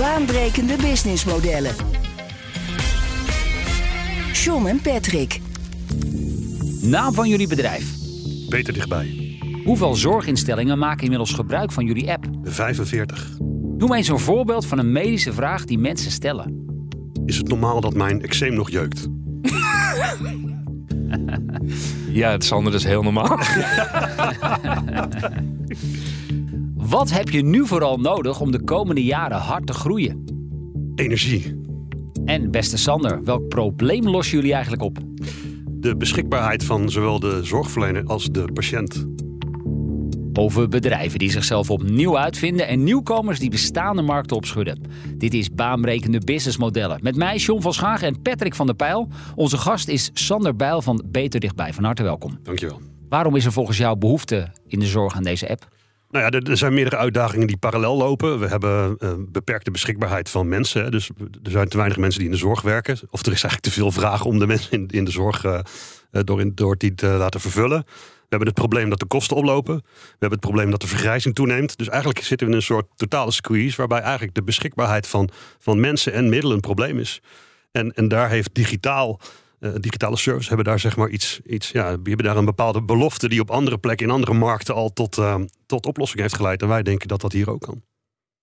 Baanbrekende businessmodellen. John en Patrick. Naam van jullie bedrijf. Beter dichtbij. Hoeveel zorginstellingen maken inmiddels gebruik van jullie app? 45. Noem eens een voorbeeld van een medische vraag die mensen stellen. Is het normaal dat mijn eczeem nog jeukt? Ja, het is anders is heel normaal. Wat heb je nu vooral nodig om de komende jaren hard te groeien? Energie. En beste Sander, welk probleem lossen jullie eigenlijk op? De beschikbaarheid van zowel de zorgverlener als de patiënt. Over bedrijven die zichzelf opnieuw uitvinden en nieuwkomers die bestaande markten opschudden. Dit is baanbrekende businessmodellen. Met mij, John van Schagen en Patrick van der Pijl. Onze gast is Sander Bijl van Beter Dichtbij. Van harte welkom. Dankjewel. Waarom is er volgens jou behoefte in de zorg aan deze app? Nou ja, er, zijn meerdere uitdagingen die parallel lopen. We hebben uh, beperkte beschikbaarheid van mensen. Dus er zijn te weinig mensen die in de zorg werken. Of er is eigenlijk te veel vraag om de mensen in, de zorg uh, door, in, door die te laten vervullen. We hebben het probleem dat de kosten oplopen. We hebben het probleem dat de vergrijzing toeneemt. Dus eigenlijk zitten we in een soort totale squeeze... waarbij eigenlijk de beschikbaarheid van, van mensen en middelen een probleem is. En, en daar heeft digitaal... Uh, digitale service hebben daar zeg maar iets, iets ja, die hebben daar een bepaalde belofte die op andere plekken in andere markten al tot, uh, tot oplossing heeft geleid. En wij denken dat dat hier ook kan.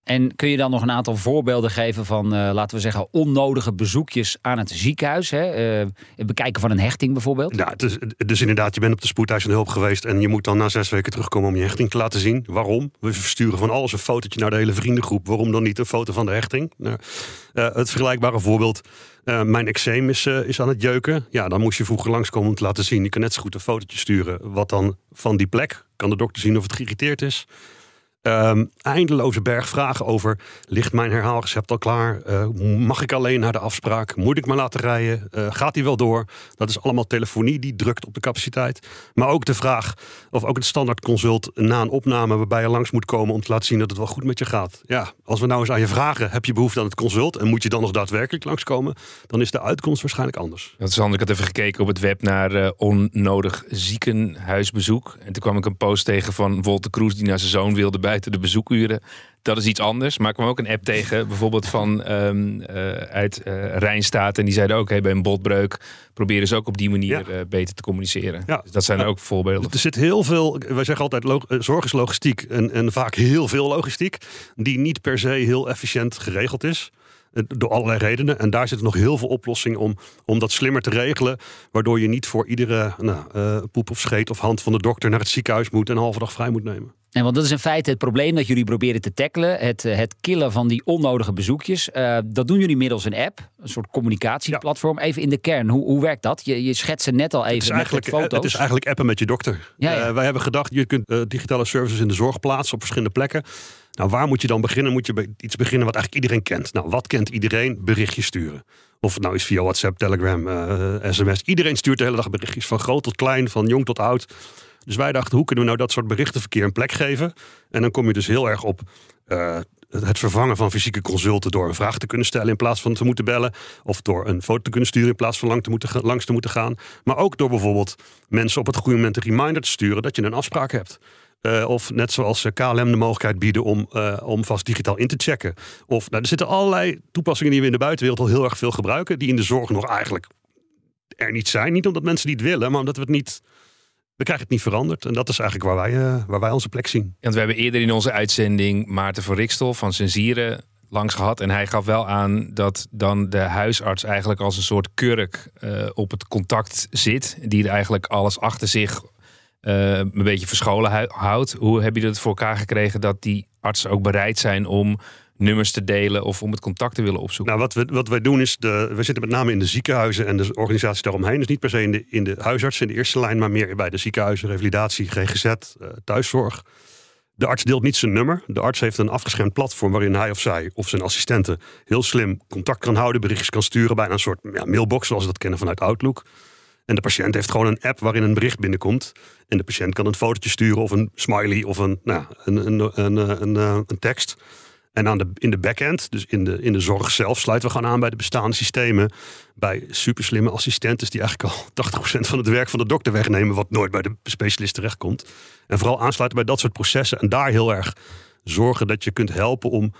En kun je dan nog een aantal voorbeelden geven van, uh, laten we zeggen, onnodige bezoekjes aan het ziekenhuis? Hè? Uh, het bekijken van een hechting bijvoorbeeld? Ja, het is, dus inderdaad, je bent op de spoedeisende hulp geweest en je moet dan na zes weken terugkomen om je hechting te laten zien. Waarom? We versturen van alles een fotootje naar de hele vriendengroep. Waarom dan niet een foto van de hechting? Nou, uh, het vergelijkbare voorbeeld. mijn eczeem is, is aan het jeuken. Ja, dan moest je vroeger langskomen om te laten zien. Je kan net zo goed een fotootje sturen. Wat dan van die plek? Kan de dokter zien of het geïrriteerd is? Um, eindeloze berg vragen over: ligt mijn herhaalrecept al klaar? Uh, mag ik alleen naar de afspraak? Moet ik me laten rijden? Uh, gaat die wel door? Dat is allemaal telefonie die drukt op de capaciteit. Maar ook de vraag, of ook het standaard consult na een opname waarbij je langs moet komen om te laten zien dat het wel goed met je gaat. Ja, als we nou eens aan je vragen: heb je behoefte aan het consult en moet je dan nog daadwerkelijk langskomen? Dan is de uitkomst waarschijnlijk anders. Dat is handig. Ik had even gekeken op het web naar uh, onnodig ziekenhuisbezoek. En toen kwam ik een post tegen van Wolter Kroes die naar zijn zoon wilde buiten de bezoekuren. Dat is iets anders. Maar ik kwam ook een app tegen, bijvoorbeeld van um, uh, uit uh, Rijnstaat. En die zeiden ook, hey, bij een botbreuk proberen ze ook op die manier ja. uh, beter te communiceren. Ja. Dus dat zijn ook voorbeelden. Er zit heel veel, wij zeggen altijd, zorg is logistiek. En, en vaak heel veel logistiek. Die niet per se heel efficiënt geregeld is. Door allerlei redenen. En daar zit nog heel veel oplossingen om, om dat slimmer te regelen. Waardoor je niet voor iedere nou, uh, poep of scheet of hand van de dokter naar het ziekenhuis moet en een halve dag vrij moet nemen. En want dat is in feite het probleem dat jullie proberen te tackelen. Het, het killen van die onnodige bezoekjes. Uh, dat doen jullie middels een app. Een soort communicatieplatform. Ja. Even in de kern. Hoe, hoe werkt dat? Je, je schetst net al even met, met foto's. Het is eigenlijk appen met je dokter. Ja, ja. Uh, wij hebben gedacht, je kunt uh, digitale services in de zorg plaatsen op verschillende plekken. Nou, waar moet je dan beginnen? Moet je iets beginnen wat eigenlijk iedereen kent. Nou, wat kent iedereen? Berichtjes sturen. Of nou is via WhatsApp, Telegram, sms. Iedereen stuurt de hele dag berichtjes. Van groot tot klein, van jong tot oud. Dus wij dachten, hoe kunnen we nou dat soort berichtenverkeer een plek geven? En dan kom je dus heel erg op uh, het vervangen van fysieke consulten door een vraag te kunnen stellen in plaats van te moeten bellen. Of door een foto te kunnen sturen in plaats van lang te moeten, langs te moeten gaan. Maar ook door bijvoorbeeld mensen op het goede moment een reminder te sturen dat je een afspraak hebt. Uh, of net zoals KLM de mogelijkheid bieden om, uh, om vast digitaal in te checken. Of nou, er zitten allerlei toepassingen die we in de buitenwereld al heel erg veel gebruiken. Die in de zorg nog eigenlijk er niet zijn. Niet omdat mensen niet willen, maar omdat we het niet we krijgen het niet veranderd. En dat is eigenlijk waar wij, waar wij onze plek zien. Want we hebben eerder in onze uitzending Maarten van Rikstol van Sensieren langs gehad. En hij gaf wel aan dat dan de huisarts eigenlijk als een soort kurk op het contact zit. Die er eigenlijk alles achter zich uh, een beetje verscholen houdt. Hoe heb je dat voor elkaar gekregen dat die artsen ook bereid zijn om nummers te delen of om het contact te willen opzoeken? Nou, wat, we, wat wij doen is, de, we zitten met name in de ziekenhuizen en de organisaties daaromheen. Dus niet per se in de, in de huisartsen in de eerste lijn, maar meer bij de ziekenhuizen, revalidatie, GGZ, uh, thuiszorg. De arts deelt niet zijn nummer. De arts heeft een afgeschermd platform waarin hij of zij of zijn assistenten heel slim contact kan houden, berichtjes kan sturen, bijna een soort ja, mailbox zoals we dat kennen vanuit Outlook. En de patiënt heeft gewoon een app waarin een bericht binnenkomt. En de patiënt kan een fotootje sturen of een smiley of een, nou, een, een, een, een, een, een tekst. En aan de, in de backend, dus in de, in de zorg zelf, sluiten we gewoon aan bij de bestaande systemen. Bij superslimme assistenten die eigenlijk al 80% van het werk van de dokter wegnemen, wat nooit bij de specialist terechtkomt. En vooral aansluiten bij dat soort processen en daar heel erg zorgen dat je kunt helpen om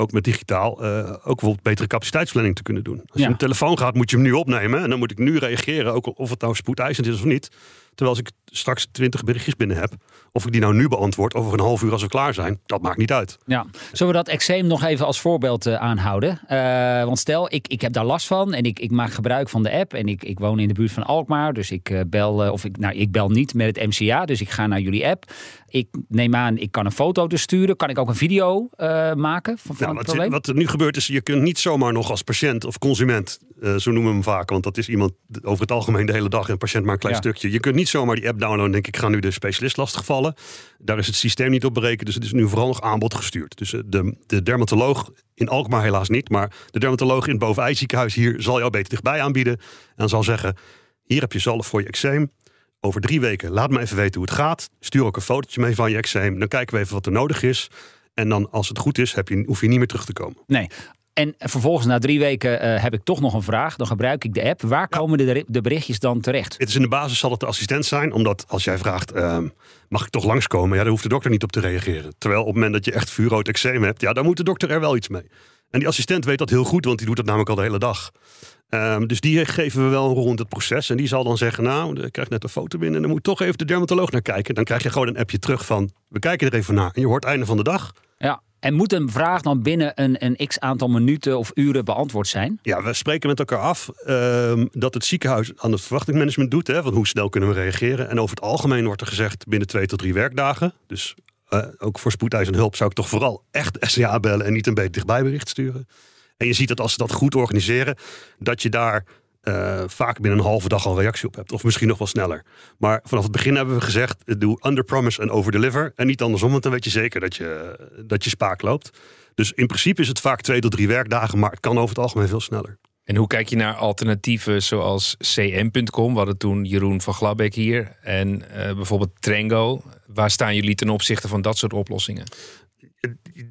ook met digitaal uh, ook bijvoorbeeld betere capaciteitsplanning te kunnen doen. Als je een telefoon gaat, moet je hem nu opnemen en dan moet ik nu reageren, ook of het nou spoedeisend is of niet. Terwijl als ik straks 20 berichtjes binnen heb, of ik die nou nu beantwoord, over een half uur als we klaar zijn, dat maakt niet uit. Ja. Zullen we dat eczeem nog even als voorbeeld uh, aanhouden? Uh, want stel, ik, ik heb daar last van en ik, ik maak gebruik van de app en ik, ik woon in de buurt van Alkmaar, dus ik uh, bel, of ik, nou, ik bel niet met het MCA, dus ik ga naar jullie app. Ik neem aan, ik kan een foto dus sturen. Kan ik ook een video maken van, van nou, het probleem? Wat er nu gebeurt is, je kunt niet zomaar nog als patiënt of consument, zo noemen we hem vaak, want dat is iemand over het algemeen de hele dag en patiënt maar een klein stukje. Je kunt niet zomaar die app downloaden en denk ik ga nu de specialist lastigvallen. Daar is het systeem niet op berekend, dus het is nu vooral nog aanbod gestuurd. Dus eh, de, de dermatoloog in Alkmaar helaas niet, maar de dermatoloog in het Bovenij ziekenhuis hier zal jou beter dichtbij aanbieden. En zal zeggen, hier heb je zalf voor je eczeem. Over drie weken laat me even weten hoe het gaat. Stuur ook een fotootje mee van je eczeem. Dan kijken we even wat er nodig is. En dan, als het goed is, heb je, hoef je niet meer terug te komen. Nee, en vervolgens na drie weken uh, heb ik toch nog een vraag. Dan gebruik ik de app. Waar komen de, de, berichtjes dan terecht? Het is in de basis zal het de assistent zijn. Omdat als jij vraagt, uh, mag ik toch langskomen? Ja, daar hoeft de dokter niet op te reageren. Terwijl op het moment dat je echt vuurrood eczeem hebt, ja, dan moet de dokter er wel iets mee. En die assistent weet dat heel goed, want die doet dat namelijk al de hele dag. Um, dus die geven we wel een rond het proces. En die zal dan zeggen, nou, ik krijg net een foto binnen... en dan moet toch even de dermatoloog naar kijken. Dan krijg je gewoon een appje terug van, we kijken er even naar. En je hoort einde van de dag. Ja, en moet een vraag dan binnen een, een x aantal minuten of uren beantwoord zijn? Ja, we spreken met elkaar af uh, dat het ziekenhuis aan het verwachtingsmanagement doet. Hè, van hoe snel kunnen we reageren. En over het algemeen wordt er gezegd binnen twee tot drie werkdagen. Dus uh, ook voor spoedeisende hulp zou ik toch vooral echt SCA bellen en niet een beetje dichtbijbericht sturen. En je ziet dat als ze dat goed organiseren, dat je daar uh, vaak binnen een halve dag al reactie op hebt. Of misschien nog wel sneller. Maar vanaf het begin hebben we gezegd: doe under promise en over deliver. En niet andersom, want dan weet je zeker dat je, dat je spaak loopt. Dus in principe is het vaak twee tot drie werkdagen, maar het kan over het algemeen veel sneller. En hoe kijk je naar alternatieven zoals cm.com? We hadden toen Jeroen van Glabbeek hier. En uh, bijvoorbeeld Trengo. Waar staan jullie ten opzichte van dat soort oplossingen?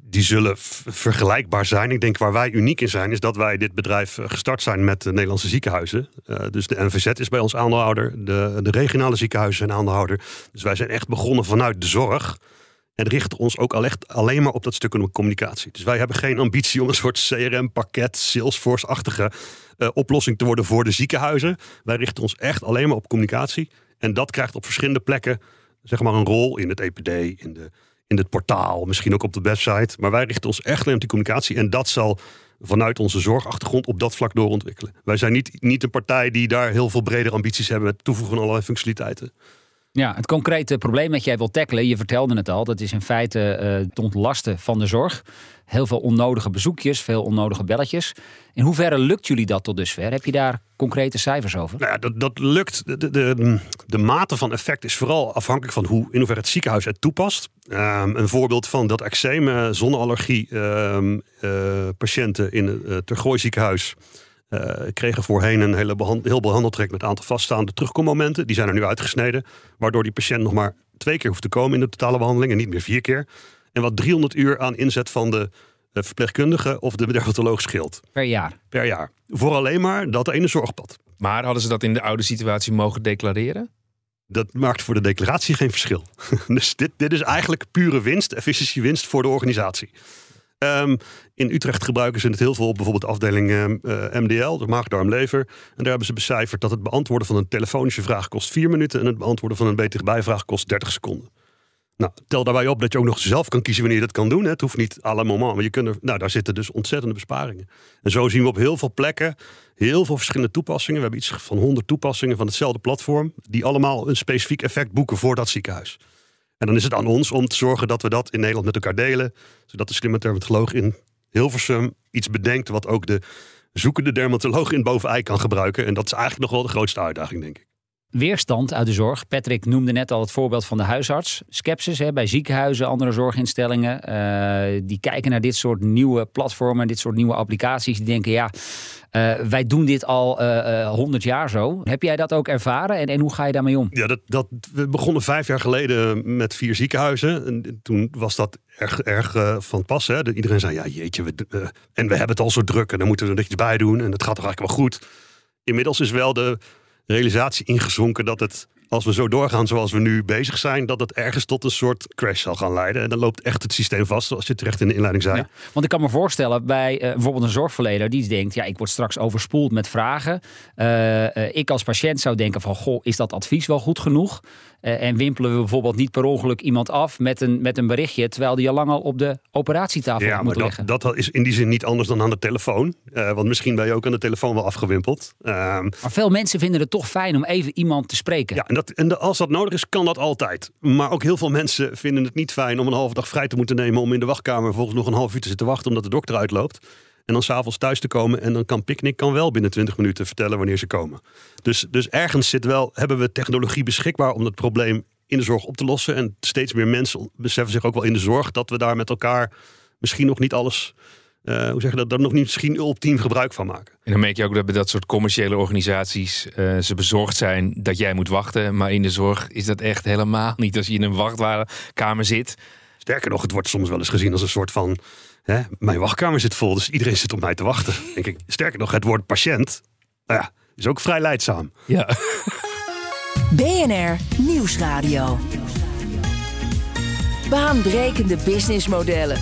Die zullen vergelijkbaar zijn. Ik denk waar wij uniek in zijn, is dat wij dit bedrijf eh, gestart zijn met de Nederlandse ziekenhuizen. Uh, dus de NVZ is bij ons aandeelhouder, de, de regionale ziekenhuizen zijn aandeelhouder. Dus wij zijn echt begonnen vanuit de zorg. En richten ons ook al echt alleen maar op dat stuk communicatie. Dus wij hebben geen ambitie om een soort CRM-pakket, Salesforce-achtige oplossing te worden voor de ziekenhuizen. Wij richten ons echt alleen maar op communicatie. En dat krijgt op verschillende plekken zeg maar, een rol in het EPD, in de in het portaal, misschien ook op de website. Maar wij richten ons echt alleen op die communicatie. En dat zal vanuit onze zorgachtergrond op dat vlak doorontwikkelen. Wij zijn niet, niet een partij die daar heel veel bredere ambities hebben met toevoegen van allerlei functionaliteiten. Ja, het concrete probleem dat jij wilt tackelen, je vertelde het al, dat is in feite uh, het ontlasten van de zorg. Heel veel onnodige bezoekjes, veel onnodige belletjes. In hoeverre lukt jullie dat tot dusver? Heb je daar concrete cijfers over? Nou ja, dat, dat lukt. De, de, de, mate van effect is vooral afhankelijk van hoe, in hoeverre het ziekenhuis het toepast. Um, een voorbeeld van dat eczeem, uh, zonneallergie um, uh, patiënten in het Tergooi ziekenhuis kregen voorheen een hele behand heel behandeltrek met een aantal vaststaande terugkommomenten. Die zijn er nu uitgesneden, waardoor die patiënt nog maar twee keer hoeft te komen in de totale behandeling en niet meer vier keer. En wat 300 uur aan inzet van de verpleegkundige of de dermatoloog scheelt. Per jaar? Per jaar. Voor alleen maar dat ene zorgpad. Maar hadden ze dat in de oude situatie mogen declareren? Dat maakt voor de declaratie geen verschil. dus dit, dit is eigenlijk pure winst, efficiëntiewinst voor de organisatie. Um, in Utrecht gebruiken ze het heel veel op bijvoorbeeld de afdeling uh, ehm, MDL, de maag-darm-lever. En daar hebben ze becijferd dat het beantwoorden van een telefonische vraag kost 4 minuten en het beantwoorden van een betere bijvraag kost 30 seconden. Nou, tel daarbij op dat je ook nog zelf kan kiezen wanneer je dat kan doen. Het hoeft niet à la moment, maar je kunt er, nou, daar zitten dus ontzettende besparingen. En zo zien we op heel veel plekken heel veel verschillende toepassingen. We hebben iets van 100 toepassingen van hetzelfde platform, die allemaal een specifiek effect boeken voor dat ziekenhuis. En dan is het aan ons om te zorgen dat we dat in Nederland met elkaar delen. Zodat de slimme dermatoloog in Hilversum iets bedenkt wat ook de zoekende dermatoloog in Bovenij kan gebruiken. En dat is eigenlijk nog wel de grootste uitdaging, denk ik. Weerstand uit de zorg. Patrick noemde net al het voorbeeld van de huisarts. Skepsis hè, bij ziekenhuizen, andere zorginstellingen. Uh, die kijken naar dit soort nieuwe platformen, dit soort nieuwe applicaties. Die denken, ja, uh, wij doen dit al honderd jaar zo. Heb jij dat ook ervaren en, en hoe ga je daarmee om? Ja, dat, dat, we begonnen vijf jaar geleden met vier ziekenhuizen. En toen was dat erg, erg van pas. Hè. Iedereen zei, ja jeetje, we, en we hebben het al zo druk en dan moeten we er iets bij doen. En het gaat toch eigenlijk wel goed. Inmiddels is wel de realisatie ingezonken dat het, als we zo doorgaan zoals we nu bezig zijn, dat het ergens tot een soort crash zal gaan leiden. En dan loopt echt het systeem vast, zoals je terecht in de inleiding zei. want ik kan me voorstellen bij uh, bijvoorbeeld een zorgverlener die denkt, ja, ik word straks overspoeld met vragen. Uh, uh, ik als patiënt zou denken van, goh, is dat advies wel goed genoeg? Uh, en wimpelen we bijvoorbeeld niet per ongeluk iemand af met een, met een berichtje, terwijl die al lang al op de operatietafel ja, moet dat, liggen. dat is in die zin niet anders dan aan de telefoon. Uh, want misschien ben je ook aan de telefoon wel afgewimpeld. Uh, maar veel mensen vinden het toch fijn om even iemand te spreken. Ja, en, dat, en als dat nodig is, kan dat altijd. Maar ook heel veel mensen vinden het niet fijn om een halve dag vrij te moeten nemen om in de wachtkamer volgens nog een half uur te zitten wachten omdat de dokter uitloopt. En dan s'avonds thuis te komen. En dan kan Picnic kan wel binnen 20 minuten vertellen wanneer ze komen. Dus, dus ergens zit wel, hebben we technologie beschikbaar om dat probleem in de zorg op te lossen. En steeds meer mensen beseffen zich ook wel in de zorg dat we daar met elkaar misschien nog niet alles. Uh, hoe zeg je dat? Daar nog niet misschien ultiem gebruik van maken. En dan merk je ook dat bij dat soort commerciële organisaties uh, ze bezorgd zijn dat jij moet wachten. Maar in de zorg is dat echt helemaal niet. Als je in een wachtkamer zit. Sterker nog, het wordt soms wel eens gezien als een soort van Hè, mijn wachtkamer zit vol, dus iedereen zit op mij te wachten. Denk ik. Sterker nog, het woord patiënt nou ja, is ook vrij leidzaam. Ja. BNR Nieuwsradio. Baanbrekende businessmodellen.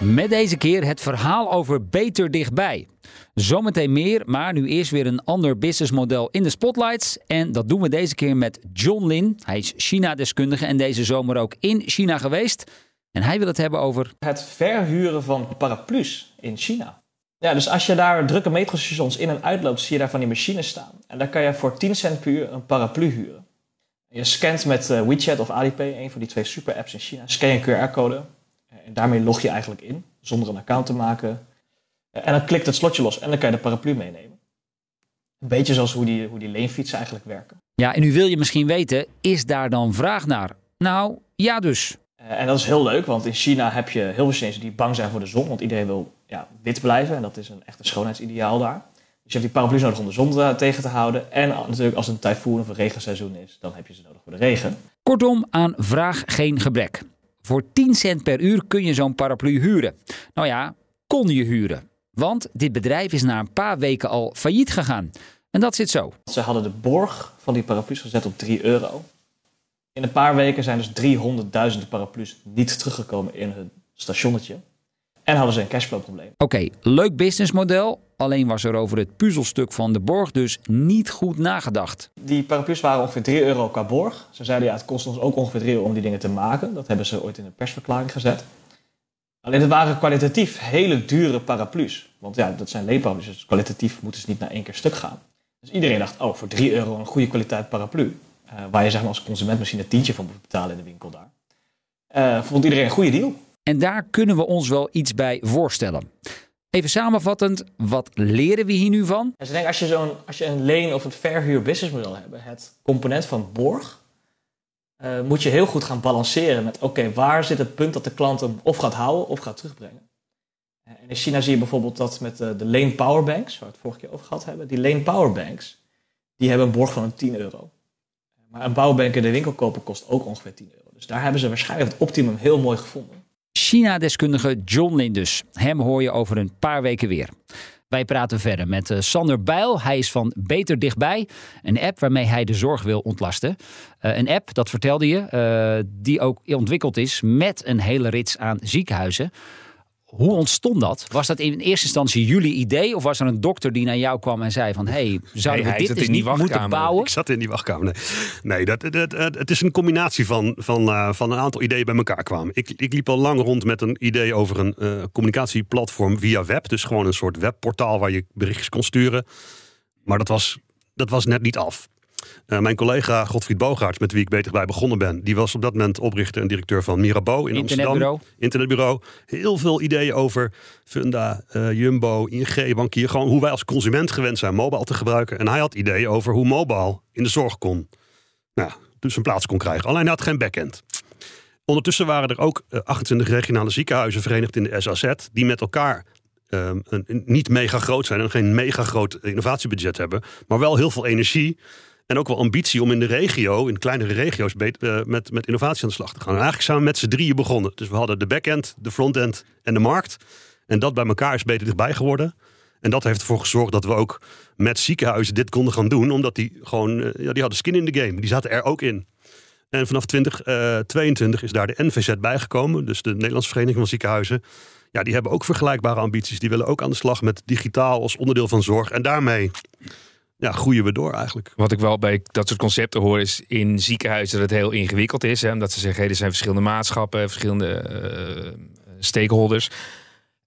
Met deze keer het verhaal over beter dichtbij. Zometeen meer, maar nu eerst weer een ander businessmodel in de spotlights. En dat doen we deze keer met John Lin. Hij is China-deskundige en deze zomer ook in China geweest. En hij wil het hebben over. Het verhuren van paraplu's in China. Ja, dus als je daar drukke metrostations in en uitloopt, zie je daar van die machines staan. En daar kan je voor 10 cent per uur een paraplu huren. Je scant met uh, WeChat of Alipay, een van die twee super apps in China, scan je een QR-code. En daarmee log je eigenlijk in, zonder een account te maken. En dan klikt het slotje los en dan kan je de paraplu meenemen. Een beetje zoals hoe die, hoe die leenfietsen eigenlijk werken. Ja, en nu wil je misschien weten, is daar dan vraag naar? Nou, ja dus. Uh, en dat is heel leuk, want in China heb je heel veel Chinezen die bang zijn voor de zon. Want iedereen wil ja, wit blijven en dat is een echt een schoonheidsideaal daar. Dus je hebt die paraplu's nodig om de zon uh, tegen te houden. En natuurlijk als het een tyfoon of een regenseizoen is, dan heb je ze nodig voor de regen. Kortom, aan vraag geen gebrek. Voor 10 cent per uur kun je zo'n paraplu huren. Nou ja, kon je huren. Want dit bedrijf is na een paar weken al failliet gegaan. En dat zit zo. Ze hadden de borg van die paraplu's gezet op 3 euro. In een paar weken zijn dus 300.000 paraplu's niet teruggekomen in hun stationnetje. En hadden ze een cashflow-probleem. Oké, leuk businessmodel. Alleen was er over het puzzelstuk van de borg dus niet goed nagedacht. Die paraplu's waren ongeveer 3 euro qua borg. Ze zeiden ja, het kost ons ook ongeveer 3 euro om die dingen te maken. Dat hebben ze ooit in een persverklaring gezet. Alleen het waren kwalitatief hele dure paraplu's. Want ja, dat zijn leenparaplu's, dus kwalitatief moeten ze niet naar één keer stuk gaan. Dus iedereen dacht, oh, voor 3 euro een goede kwaliteit paraplu. Uh, waar je zeg maar, als consument misschien een tientje van moet betalen in de winkel daar. Uh, vond iedereen een goede deal. En daar kunnen we ons wel iets bij voorstellen. Even samenvattend, wat leren we hier nu van? Dus ik denk als je, zo'n, als je een leen- of een verhuur businessmodel hebt, het component van borg, uh, moet je heel goed gaan balanceren met oké, waar zit het punt dat de klant hem of gaat houden of gaat terugbrengen. En in China zie je bijvoorbeeld dat met de, de lane powerbanks, waar we het vorige keer over gehad hebben, die lane powerbanks, die hebben een borg van een 10 euro. Maar een bouwbank in de winkel kopen kost ook ongeveer 10 euro. Dus daar hebben ze waarschijnlijk het optimum heel mooi gevonden. China-deskundige John Lindus. Hem hoor je over een paar weken weer. Wij praten verder met uh, Sander Bijl. Hij is van Beter Dichtbij, een app waarmee hij de zorg wil ontlasten. Uh, een app, dat vertelde je, uh, die ook ontwikkeld is met een hele rits aan ziekenhuizen. Hoe ontstond dat? Was dat in eerste instantie jullie idee? Of was er een dokter die naar jou kwam en zei van... hey, zouden nee, we dit eens niet moeten bouwen? Ik zat in die wachtkamer. Nee, nee dat, dat, dat, het is een combinatie van, van, uh, van een aantal ideeën bij elkaar kwamen. Ik, ik liep al lang rond met een idee over een uh, communicatieplatform via web. Dus gewoon een soort webportaal waar je berichtjes kon sturen. Maar dat was, dat was net niet af. Uh, mijn collega Godfried Bogaerts, met wie ik beter bij begonnen ben, die was op dat moment oprichter en directeur van Mirabeau in Internetbureau. Amsterdam. Internetbureau. Heel veel ideeën over Funda, uh, Jumbo, ING, bankier. Gewoon hoe wij als consument gewend zijn mobile te gebruiken. En hij had ideeën over hoe mobile in de zorg kon. Nou, dus een plaats kon krijgen. Alleen hij had geen backend. Ondertussen waren er ook 28 regionale ziekenhuizen verenigd in de SAZ, die met elkaar um, een, niet mega groot zijn en geen mega groot innovatiebudget hebben, maar wel heel veel energie en ook wel ambitie om in de regio, in kleinere regio's, uh, met, met innovatie aan de slag te gaan. En eigenlijk samen met z'n drieën begonnen. Dus we hadden de backend, de frontend en de markt. En dat bij elkaar is beter dichtbij geworden. En dat heeft ervoor gezorgd dat we ook met ziekenhuizen dit konden gaan doen. Omdat die gewoon, uh, ja, die hadden skin in de game. Die zaten er ook in. En vanaf 2022 uh, is daar de NVZ bijgekomen. Dus de Nederlandse Vereniging van Ziekenhuizen. Ja, die hebben ook vergelijkbare ambities. Die willen ook aan de slag met digitaal als onderdeel van zorg. En daarmee ja, groeien we door eigenlijk. Wat ik wel bij dat soort concepten hoor, is in ziekenhuizen dat het heel ingewikkeld is. Hè, omdat ze zeggen, hey, er zijn verschillende maatschappen, verschillende uh, stakeholders.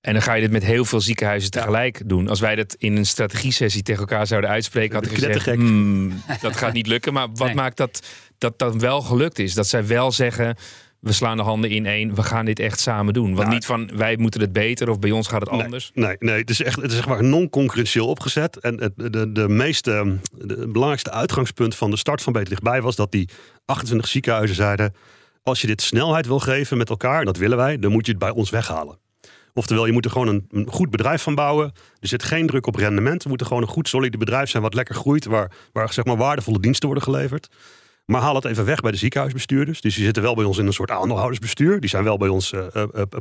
En dan ga je dit met heel veel ziekenhuizen tegelijk doen. Als wij dat in een strategie-sessie tegen elkaar zouden uitspreken, had ik gezegd: hmm, dat gaat niet lukken. Maar wat maakt dat dat dan wel gelukt is? Dat zij wel zeggen: we slaan de handen in één, we gaan dit echt samen doen. Want nou, niet van wij moeten het beter of bij ons gaat het anders. Nee, nee het is echt het is zeg maar non-concurrentieel opgezet. En het, de, de meeste, de belangrijkste uitgangspunt van de start van Beter Dichtbij was dat die 28 ziekenhuizen zeiden: als je dit snelheid wil geven met elkaar, en dat willen wij, dan moet je het bij ons weghalen. Oftewel, je moet er gewoon een, een, goed bedrijf van bouwen. Er zit geen druk op rendement. Er moet er gewoon een goed solide bedrijf zijn wat lekker groeit, waar, waar zeg maar waardevolle diensten worden geleverd. Maar haal het even weg bij de ziekenhuisbestuurders. Dus die zitten wel bij ons in een soort aandeelhoudersbestuur. Die zijn wel bij ons uh,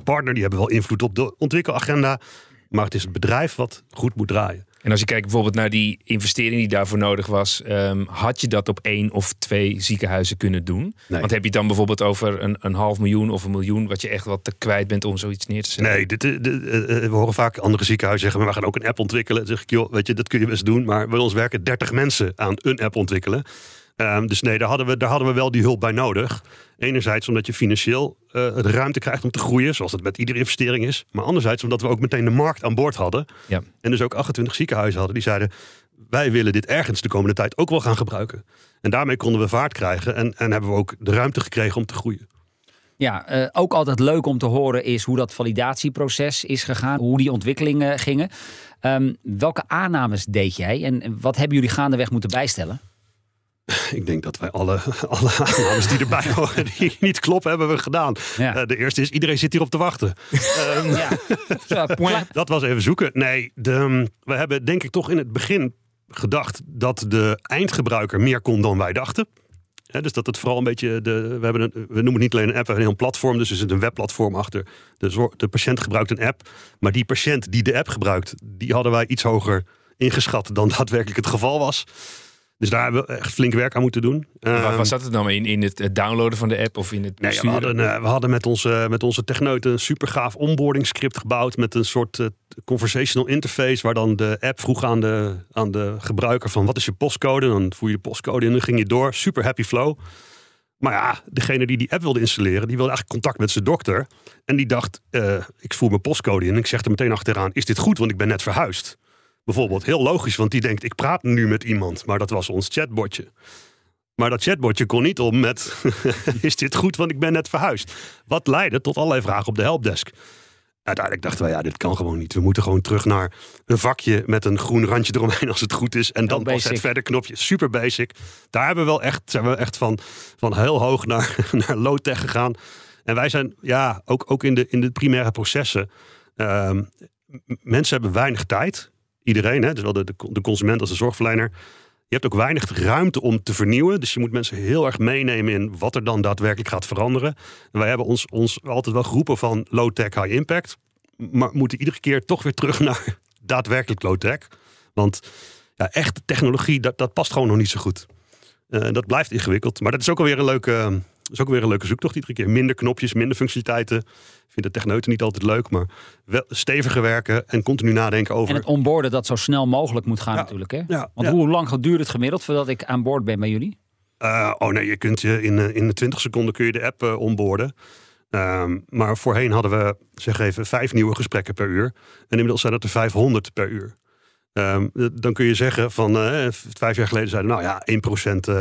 partner. Die hebben wel invloed op de ontwikkelagenda. Maar het is het bedrijf wat goed moet draaien. En als je kijkt bijvoorbeeld naar die investering die daarvoor nodig was, um, had je dat op één of twee ziekenhuizen kunnen doen? Want heb je dan bijvoorbeeld over een, een half miljoen of een miljoen wat je echt wat te kwijt bent om zoiets neer te zetten? Nee, dit, dit, we horen vaak andere ziekenhuizen zeggen, maar we gaan ook een app ontwikkelen. Dan zeg ik, joh, weet je, dat kun je best doen, maar bij ons werken 30 mensen aan een app ontwikkelen. Um, dus nee, daar hadden, we, daar hadden we wel die hulp bij nodig. Enerzijds omdat je financieel uh, de ruimte krijgt om te groeien, zoals het met iedere investering is. Maar anderzijds omdat we ook meteen de markt aan boord hadden. Ja. En dus ook 28 ziekenhuizen hadden die zeiden: wij willen dit ergens de komende tijd ook wel gaan gebruiken. En daarmee konden we vaart krijgen en, en hebben we ook de ruimte gekregen om te groeien. Ja, uh, ook altijd leuk om te horen is hoe dat validatieproces is gegaan, hoe die ontwikkelingen gingen. Um, welke aannames deed jij en wat hebben jullie gaandeweg moeten bijstellen? Ik denk dat wij alle, alle aannames die erbij horen, die niet kloppen, hebben we gedaan. Uh, de eerste is, iedereen zit hierop te wachten. um, ja. dat was even zoeken. Nee, de, we hebben denk ik toch in het begin gedacht dat de eindgebruiker meer kon dan wij dachten. dus dat het vooral een beetje. De, we, hebben een, we noemen het niet alleen een app, we hebben een platform. Dus er zit een webplatform achter. De, de patiënt gebruikt een app. Maar die patiënt die de app gebruikt, die hadden wij iets hoger ingeschat dan daadwerkelijk het geval was. Dus daar hebben we echt flink werk aan moeten doen. Waar um, zat het dan in? In het downloaden van de app of in het nee, we, hadden, uh, we hadden met onze, met onze techneuten een super gaaf onboarding script gebouwd. Met een soort uh, conversational interface. Waar dan de app vroeg aan de, aan de gebruiker van wat is je postcode. Dan voer je de postcode in en dan ging je door. Super happy flow. Maar ja, degene die die app wilde installeren, die wilde eigenlijk contact met zijn dokter. En die dacht, uh, ik voer mijn postcode in en ik zeg er meteen achteraan, is dit goed, want ik ben net verhuisd. Bijvoorbeeld, heel logisch, want die denkt, ik praat nu met iemand. Maar dat was ons chatbotje. Maar dat chatbotje kon niet om met, is dit goed, want ik ben net verhuisd. Wat leidde tot allerlei vragen op de helpdesk. Uiteindelijk dachten wij, ja, dit kan gewoon niet. We moeten gewoon terug naar een vakje met een groen randje eromheen als het goed is. En dan pas het verder knopje. Super basic. Daar hebben we wel echt, zijn we echt van, van heel hoog naar, naar low-tech gegaan. En wij zijn, ja, ook, ook in, de, in de primaire processen. Uh, mensen hebben weinig tijd iedereen, hè, dus wel de, de, consument als de zorgverlener. Je hebt ook weinig ruimte om te vernieuwen. Dus je moet mensen heel erg meenemen in wat er dan daadwerkelijk gaat veranderen. En wij hebben ons, ons altijd wel geroepen van low-tech, high impact. Maar moeten iedere keer toch weer terug naar daadwerkelijk low-tech. Want ja, echte technologie, dat, dat past gewoon nog niet zo goed. Uh, dat blijft ingewikkeld. Maar dat is ook alweer een leuke, is ook weer een leuke zoektocht iedere keer. Minder knopjes, minder functionaliteiten. Ik vind de techneuten niet altijd leuk, maar wel steviger werken en continu nadenken over. En het onboorden dat zo snel mogelijk moet gaan natuurlijk. Hè? Ja, Want hoe lang duurt het gemiddeld voordat ik aan boord ben bij jullie? Uh, oh nee, je kunt je in, eh, in de 20 seconden kun je de app uh, onboorden. Uh, maar voorheen hadden we, zeg even, vijf nieuwe gesprekken per uur. En inmiddels zijn het er 500 per uur. Ehm, dan kun je zeggen van uh, vijf jaar geleden zeiden nou ja,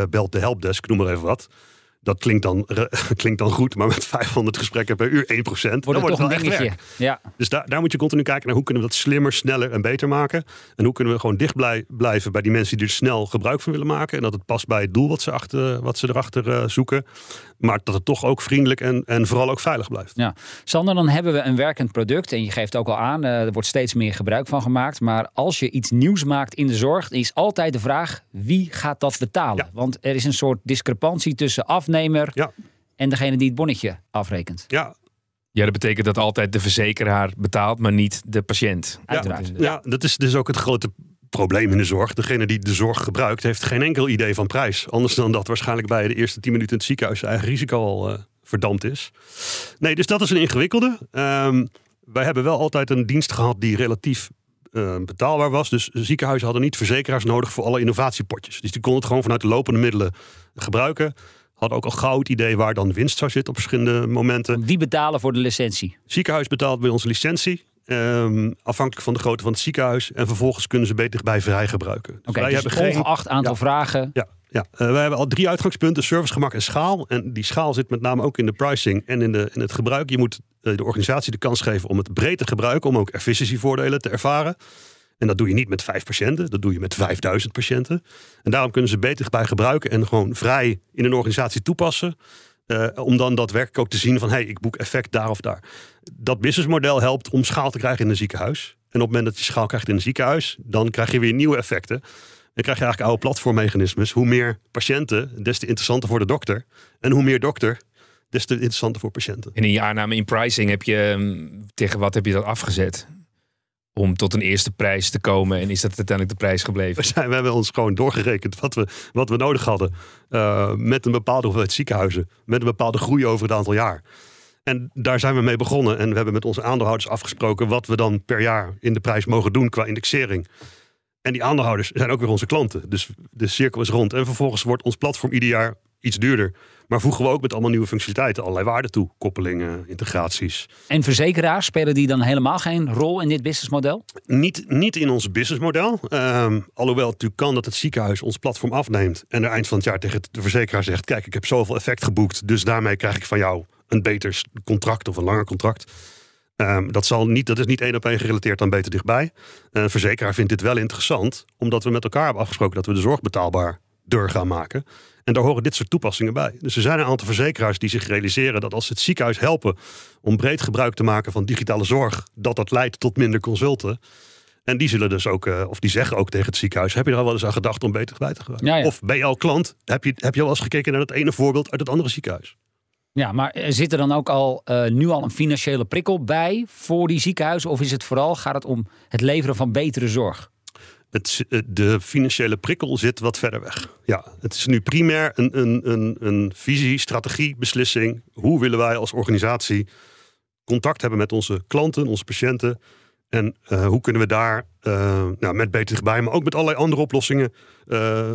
1% belt de helpdesk, noem maar even wat dat klinkt dan, klinkt dan goed, maar met 500 gesprekken per uur 1%. Wordt het dan wordt het wel echt Ja. Dus daar, daar moet je continu kijken naar hoe kunnen we dat slimmer, sneller en beter maken. En hoe kunnen we gewoon dicht blijven bij die mensen die er snel gebruik van willen maken. En dat het past bij het doel wat ze, achter, wat ze erachter uh, zoeken. Maar dat het toch ook vriendelijk en, en vooral ook veilig blijft. Ja. Sander, dan hebben we een werkend product. En je geeft ook al aan, uh, er wordt steeds meer gebruik van gemaakt. Maar als je iets nieuws maakt in de zorg, is altijd de vraag: wie gaat dat betalen? Want er is een soort discrepantie tussen afnemer ja. en degene die het bonnetje afrekent. Ja, ja, dat betekent dat altijd de verzekeraar betaalt, maar niet de patiënt. Uiteraard. Ja, dat is dus ook het grote probleem in de zorg. Degene die de zorg gebruikt, heeft geen enkel idee van prijs. Anders dan dat waarschijnlijk bij de eerste 10 minuten in het ziekenhuis zijn eigen risico al uh, verdampt is. Nee, dus dat is een ingewikkelde. Um, wij hebben wel altijd een dienst gehad die relatief uh, betaalbaar was. Dus ziekenhuizen hadden niet verzekeraars nodig voor alle innovatiepotjes. Dus die konden het gewoon vanuit de lopende middelen gebruiken. Hadden ook al gauw het idee waar dan winst zou zitten op verschillende momenten. Die betalen voor de licentie? Ziekenhuis betaalt bij ons licentie. Um, afhankelijk van de grootte van het ziekenhuis. En vervolgens kunnen ze beter bij vrij gebruiken. Dus okay, wij dus hebben geen acht aantal vragen. Ja, ja. Uh, wij hebben al drie uitgangspunten: service, gemak en schaal. En die schaal zit met name ook in de pricing en in, de, in het gebruik. Je moet uh, de organisatie de kans geven om het breed te gebruiken, om ook efficiëntievoordelen te ervaren. En dat doe je niet met vijf patiënten, dat doe je met 5000 patiënten. En daarom kunnen ze beter bij gebruiken en gewoon vrij in een organisatie toepassen. Uh, om dan daadwerkelijk ook te zien van hey, ik boek effect daar of daar. Dat businessmodel helpt om schaal te krijgen in een ziekenhuis. En op het moment dat je schaal krijgt in een ziekenhuis, dan krijg je weer nieuwe effecten. Dan krijg je eigenlijk oude platformmechanismes. Hoe meer patiënten, des te interessanter voor de dokter. En hoe meer dokter, des te interessanter voor patiënten. En in je aanname in pricing heb je ehm, tegen wat heb je dat afgezet? Om tot een eerste prijs te komen? En is dat uiteindelijk de prijs gebleven? We, zijn, hebben ons gewoon doorgerekend wat we, wat we nodig hadden. Uh, met een bepaalde hoeveelheid ziekenhuizen. Met een bepaalde groei over het aantal jaar. En daar zijn we mee begonnen. En we hebben met onze aandeelhouders afgesproken wat we dan per jaar in de prijs mogen doen qua indexering. En die aandeelhouders zijn ook weer onze klanten. Dus de cirkel is rond. En vervolgens wordt ons platform ieder jaar iets duurder. Maar voegen we ook met allemaal nieuwe functionaliteiten allerlei waarden toe. Koppelingen, integraties. En verzekeraars, spelen die dan helemaal geen rol in dit businessmodel? Niet, niet in ons businessmodel. Um, alhoewel het natuurlijk kan dat het ziekenhuis ons platform afneemt. En er eind van het jaar tegen de verzekeraar zegt... kijk, ik heb zoveel effect geboekt. Dus daarmee krijg ik van jou een beter contract of een langer contract. Um, dat, zal niet, dat is niet één op één gerelateerd aan beter dichtbij. Een verzekeraar vindt dit wel interessant, omdat we met elkaar hebben afgesproken dat we de zorg betaalbaar deur gaan maken. En daar horen dit soort toepassingen bij. Dus er zijn een aantal verzekeraars die zich realiseren dat als ze het ziekenhuis helpen om breed gebruik te maken van digitale zorg, dat dat leidt tot minder consulten. En die zullen dus ook, uh, of die zeggen ook tegen het ziekenhuis: heb je er al wel eens aan gedacht om beter bij te gebruiken? Ja, ja. Of ben je al klant? Heb je, heb je al eens gekeken naar dat ene voorbeeld uit het andere ziekenhuis? Ja, maar zit er dan ook al uh, nu al een financiële prikkel bij voor die ziekenhuizen? Of is het vooral gaat het om het leveren van betere zorg? Het, de financiële prikkel zit wat verder weg. Ja, het is nu primair een, een, een, een visie, strategie, beslissing. Hoe willen wij als organisatie contact hebben met onze klanten, onze patiënten? En uh, hoe kunnen we daar uh, nou, met beter dichtbij, maar ook met allerlei andere oplossingen,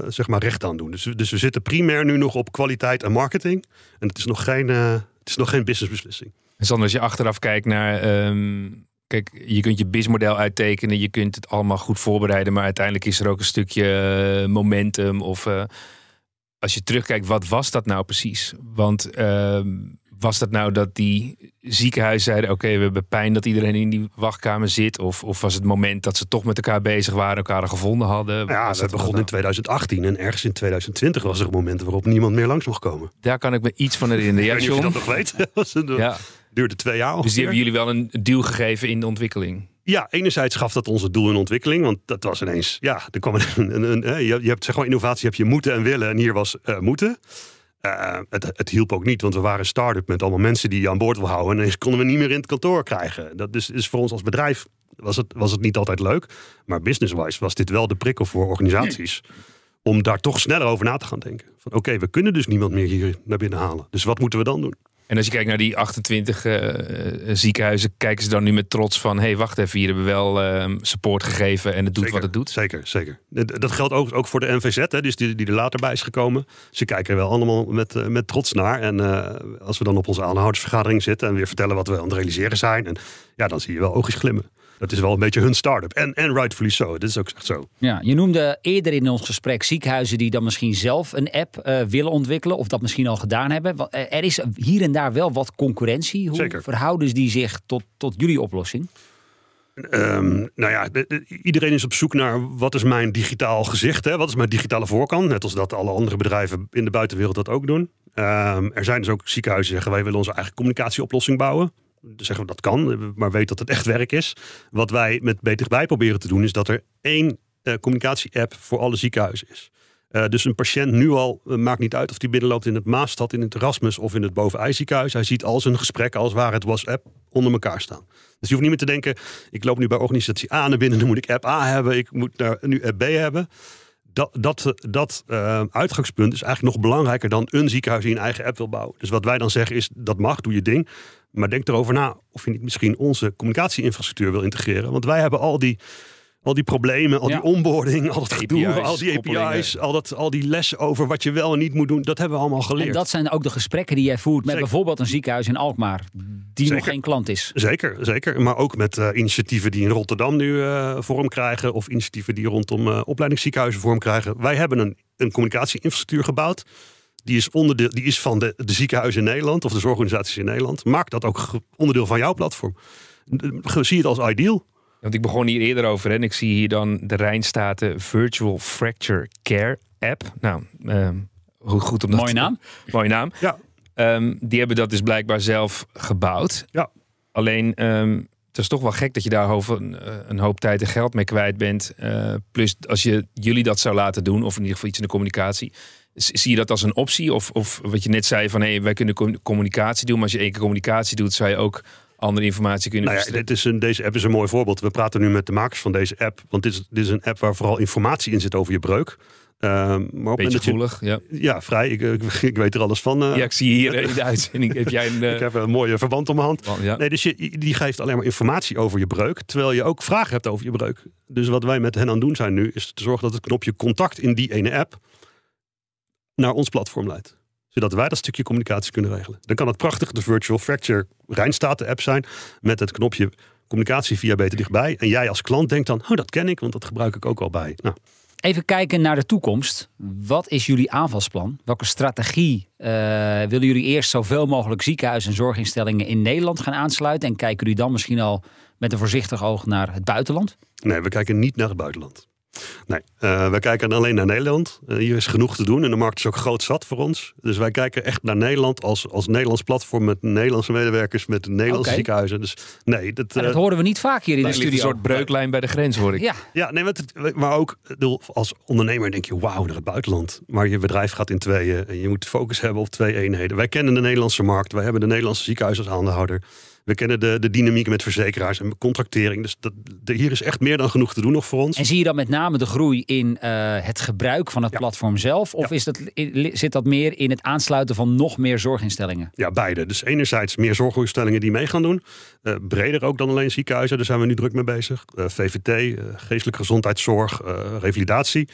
zeg maar recht aan doen. Dus, dus we zitten primair nu nog op kwaliteit en marketing. En het is nog geen, het is nog geen businessbeslissing. En Sander, als je achteraf kijkt naar um Kijk, je kunt je BIS-model uittekenen, je kunt het allemaal goed voorbereiden, maar uiteindelijk is er ook een stukje eh, momentum. Of uh, als je terugkijkt, wat was dat nou precies? Want uh, was dat nou dat die ziekenhuizen zeiden: Oké, we hebben pijn dat iedereen in die wachtkamer zit? Of, of was het moment dat ze toch met elkaar bezig waren, elkaar gevonden hadden? Ja, dat begon in 2018 en ergens in 2020 was er een moment waarop niemand meer langs mocht komen. Daar kan ik me iets van herinneren. Ja, je dat nog weet. ja duurde twee jaar Dus die hebben jullie wel een duw gegeven in de ontwikkeling? Ja, enerzijds gaf dat onze doel in ontwikkeling. Want dat was ineens, ja, er kwam een, een, een, je hebt zeg maar innovatie, heb je moeten en willen. En hier was uh, moeten. Uh, het, het, hielp ook niet, want we waren een start-up met allemaal mensen die je aan boord wil houden. En ineens konden we niet meer in het kantoor krijgen. Dat is, is voor ons als bedrijf was het, was het niet altijd leuk. Maar business-wise was dit wel de prikkel voor organisaties. Om daar toch sneller over na te gaan denken. Van oké, we kunnen dus niemand meer hier naar binnen halen. Dus wat moeten we dan doen? En als je kijkt naar die 28 uh, eh, eh, ziekenhuizen, kijken ze dan nu met trots van: hé, hey, wacht even, hier hebben we wel uh, support gegeven en het doet wat het doet? Zeker, zeker. Dat geldt ook, ook voor de NVZ, hè, dus die, die er later bij is gekomen. Ze kijken er wel allemaal met, uh, met trots naar. En als we dan op onze aanhoudersvergadering zitten en weer vertellen wat we aan het realiseren zijn, en, ja, dan zie je wel oogjes glimmen. Dat is wel een beetje hun start-up. En, en rightfully so. Dat is ook echt zo. Ja, je noemde eerder in ons gesprek ziekenhuizen die dan misschien zelf een app uh, willen ontwikkelen. Of dat misschien al gedaan hebben. Er is hier en daar wel wat concurrentie. Hoe Zeker. verhouden die zich tot, tot jullie oplossing? Um, nou ja, de, de, iedereen is op zoek naar wat is mijn digitaal gezicht, hè? wat is mijn digitale voorkant. Net als dat alle andere bedrijven in de buitenwereld dat ook doen. Um, er zijn dus ook ziekenhuizen die zeggen wij willen onze eigen communicatieoplossing bouwen. Zeggen we dat kan, maar weet dat het echt werk is. Wat wij met Beter bij proberen te doen is dat er één uh, communicatie-app voor alle ziekenhuizen is. Uh, dus een patiënt nu al, maakt niet uit of die binnenloopt in het Maastad, in het Erasmus of in het Bovenijziekenhuis. Hij ziet al zijn gesprekken als waar het WhatsApp onder elkaar staan. Dus je hoeft niet meer te denken, ik loop nu bij organisatie A naar binnen, dan moet ik app A hebben, ik moet nu app B hebben. Dat, dat, dat uitgangspunt is eigenlijk nog belangrijker dan een ziekenhuis die een eigen app wil bouwen. Dus wat wij dan zeggen is, dat mag, doe je ding. Maar denk erover na of je niet misschien onze communicatieinfrastructuur wil integreren. Want wij hebben al die al die problemen, al Ja. die onboarding, al dat gedoe, API's, al die. API's, al, dat, al die lessen over wat je wel en niet moet doen, dat hebben we allemaal geleerd. En dat zijn ook de gesprekken die jij voert met Zeker. bijvoorbeeld een ziekenhuis in Alkmaar. Die nog geen klant is. Zeker, zeker. Maar ook met eh, initiatieven die in Rotterdam nu eh, vorm krijgen. Of initiatieven die rondom eh, opleidingsziekenhuizen vorm krijgen. Wij hebben een, een communicatieinfrastructuur gebouwd. Die is, onderdeel, die is van de, de ziekenhuizen in Nederland of de zorgorganisaties in Nederland. Maak dat ook onderdeel van jouw platform. Zie het als ideal. Want ik begon hier eerder over en ik zie hier dan de Rijnstaten Virtual Fracture Care App. Nou, ehm, hoe goed om dat Mooie naam. Mooie naam. Ja, Ehm, die hebben dat dus blijkbaar zelf gebouwd. Ja. Alleen, ehm, het is toch wel gek dat je daar over een, eh, een hoop tijd en geld mee kwijt bent. Eh, plus, als je jullie dat zou laten doen, of in ieder geval iets in de communicatie. Zie je dat als een optie? Of, of wat je net zei van hé, wij kunnen com- communicatie doen. Maar als je één keer communicatie doet, zou je ook andere informatie kunnen nou ja, dit is een, deze app is een mooi voorbeeld. We praten nu met de makers van deze app. Want dit is, dit is een app waar vooral informatie in zit over je breuk. Ehm, maar op Beetje je- gevoelig, ja. Ja, vrij. Ik, ik, ik weet er alles van. eh. Ja, ik zie hier in de uitzending, heb jij een... eh, Ik heb een mooie verband om mijn hand. ja. Nee, dus je, die geeft alleen maar informatie over je breuk, terwijl je ook vragen hebt over je breuk. Dus wat wij met hen aan het doen zijn nu, is te zorgen dat het knopje contact in die ene app naar ons platform leidt. Zodat wij dat stukje communicatie kunnen regelen. Dan kan het prachtig de Virtual Fracture Rijnstaten app zijn met het knopje communicatie via Beter Dichtbij. En jij als klant denkt dan, oh dat ken ik, want dat gebruik ik ook al bij. Nou, Even kijken naar de toekomst. Wat is jullie aanvalsplan? Welke strategie eh, willen jullie eerst zoveel mogelijk ziekenhuizen en zorginstellingen in Nederland gaan aansluiten? En kijken jullie dan misschien al met een voorzichtig oog naar het buitenland? Nee, we kijken niet naar het buitenland. Nee, eh, wij kijken alleen naar Nederland. Eh, hier is genoeg te doen en de markt is ook groot zat voor ons. Dus wij kijken echt naar Nederland als, als Nederlands platform met Nederlandse medewerkers, met Nederlandse ziekenhuizen. Dus nee, dat, Maar dat eh, horen we niet vaak hier in de ligt een soort breuklijn bij de grens, hoor ik. Ja, ja, nee, maar, het- maar ook als ondernemer denk je, wauw, naar het buitenland. Maar je bedrijf gaat in tweeën en je moet focus hebben op twee eenheden. Wij kennen de Nederlandse markt, wij hebben de Nederlandse ziekenhuizen als aandeelhouder. We kennen de, de dynamiek met verzekeraars en contractering. Dus dat, de- hier is echt meer dan genoeg te doen nog voor ons. en zie je dan met name de groei in eh, het gebruik van het Ja. platform zelf? Of Ja. is dat, zit dat meer in het aansluiten van nog meer zorginstellingen? Ja, beide. Dus enerzijds meer zorginstellingen die mee gaan doen. Eh, breder ook dan alleen ziekenhuizen. Daar zijn we nu druk mee bezig. Eh, VVT, geestelijke gezondheidszorg, revalidatie.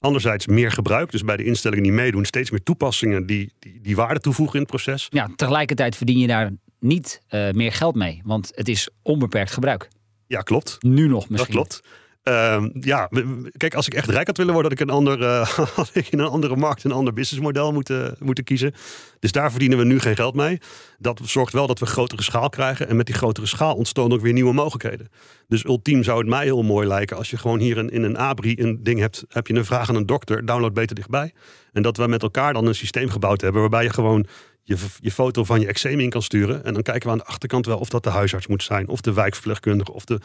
Anderzijds meer gebruik. Dus bij de instellingen die meedoen steeds meer toepassingen die, die, die waarde toevoegen in het proces. Ja, tegelijkertijd verdien je daar niet eh, meer geld mee, want het is onbeperkt gebruik. Ja, klopt. Nu nog misschien. Dat klopt. Ehm, ja, kijk, als ik echt rijk had willen worden, had ik, een ander, eh, had ik in een andere markt een ander businessmodel moeten, moeten kiezen. Dus daar verdienen we nu geen geld mee. Dat zorgt wel dat we grotere schaal krijgen. En met die grotere schaal ontstaan ook weer nieuwe mogelijkheden. Dus ultiem zou het mij heel mooi lijken als je gewoon hier in, in een ABRI een ding hebt. Heb je een vraag aan een dokter, download beter dichtbij. En dat we met elkaar dan een systeem gebouwd hebben waarbij je gewoon je, je foto van je eczeem in kan sturen. En dan kijken we aan de achterkant wel of dat de huisarts moet zijn, of de wijkverpleegkundige, of de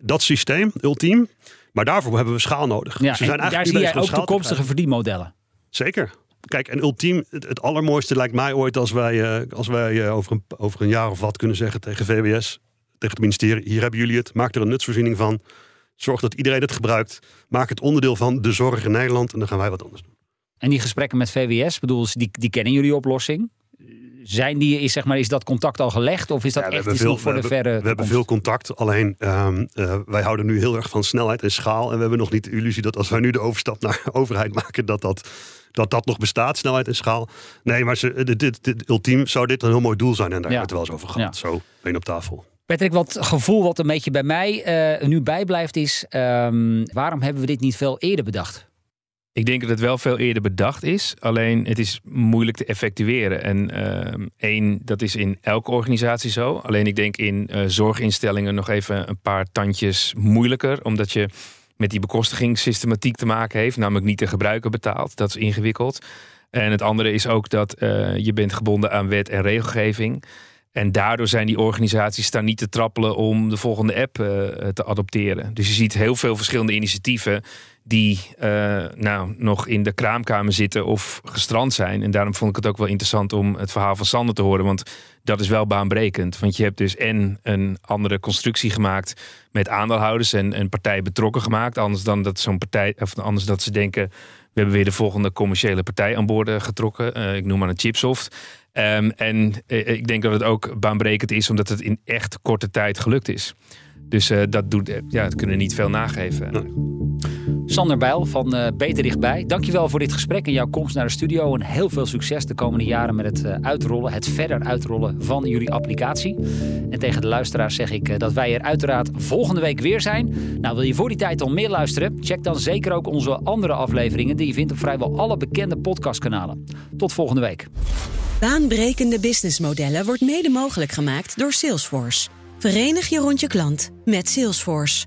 dat systeem, ultiem. Maar daarvoor hebben we schaal nodig. Ja, en zijn daar eigenlijk zie nu jij ook toekomstige verdienmodellen. Zeker. Kijk, en ultiem, het, het allermooiste lijkt mij ooit als wij, eh, als wij eh, over, een, over een jaar of wat kunnen zeggen tegen VWS, tegen het ministerie, hier hebben jullie het, maak er een nutsvoorziening van. Zorg dat iedereen het gebruikt. Maak het onderdeel van de zorg in Nederland en dan gaan wij wat anders doen. En die gesprekken met VWS, bedoel, die, die kennen jullie oplossing. Zijn die, is, zeg maar, is dat contact al gelegd of is dat Ja, echt iets veel- nog voor de verre We hebben veel contact, alleen ehm, eh, wij houden nu heel erg van snelheid en schaal. En we hebben nog niet de illusie dat als wij nu de overstap naar overheid maken, dat dat, dat, dat nog bestaat, snelheid en schaal. Nee, maar ze, dit, dit, dit- ultiem zou dit een heel mooi doel zijn. En daar Ja. hebben we het wel eens over gehad. Zo, één op tafel. Patrick, wat gevoel wat een beetje bij mij uh, nu bijblijft is... Ehm, waarom hebben we dit niet veel eerder bedacht? Ik denk dat het wel veel eerder bedacht is. Alleen het is moeilijk te effectueren. En uh, één, dat is in elke organisatie zo. Alleen ik denk in uh, zorginstellingen nog even een paar tandjes moeilijker. Omdat je met die bekostigingssystematiek te maken heeft. Namelijk niet de gebruiker betaalt. Dat is ingewikkeld. En het andere is ook dat uh, je bent gebonden aan wet en regelgeving. En daardoor zijn die organisaties daar niet te trappelen om de volgende app uh, te adopteren. Dus je ziet heel veel verschillende initiatieven die uh, nou, nog in de kraamkamer zitten of gestrand zijn. En daarom vond ik het ook wel interessant om het verhaal van Sander te horen. Want dat is wel baanbrekend. Want je hebt dus en een andere constructie gemaakt met aandeelhouders en een partij betrokken gemaakt. Anders dan dat zo'n partij, of anders dat ze denken. We hebben weer de volgende commerciële partij aan boord getrokken. Uh, ik noem maar een Chipsoft. Um, en ik denk dat het ook baanbrekend is, omdat het in echt korte tijd gelukt is. Dus dat, doet, ja, dat kunnen niet veel nageven. Sander Bijl van uh, Beter Dichtbij, dankjewel voor dit gesprek en jouw komst naar de studio. En heel veel succes de komende jaren met het uh, uitrollen, het verder uitrollen van jullie applicatie. En tegen de luisteraars zeg ik uh, dat wij er uiteraard volgende week weer zijn. Nou, wil je voor die tijd al meer luisteren? Check dan zeker ook onze andere afleveringen die je vindt op vrijwel alle bekende podcastkanalen. Tot volgende week. Baanbrekende businessmodellen wordt mede mogelijk gemaakt door Salesforce. Verenig je rond je klant met Salesforce.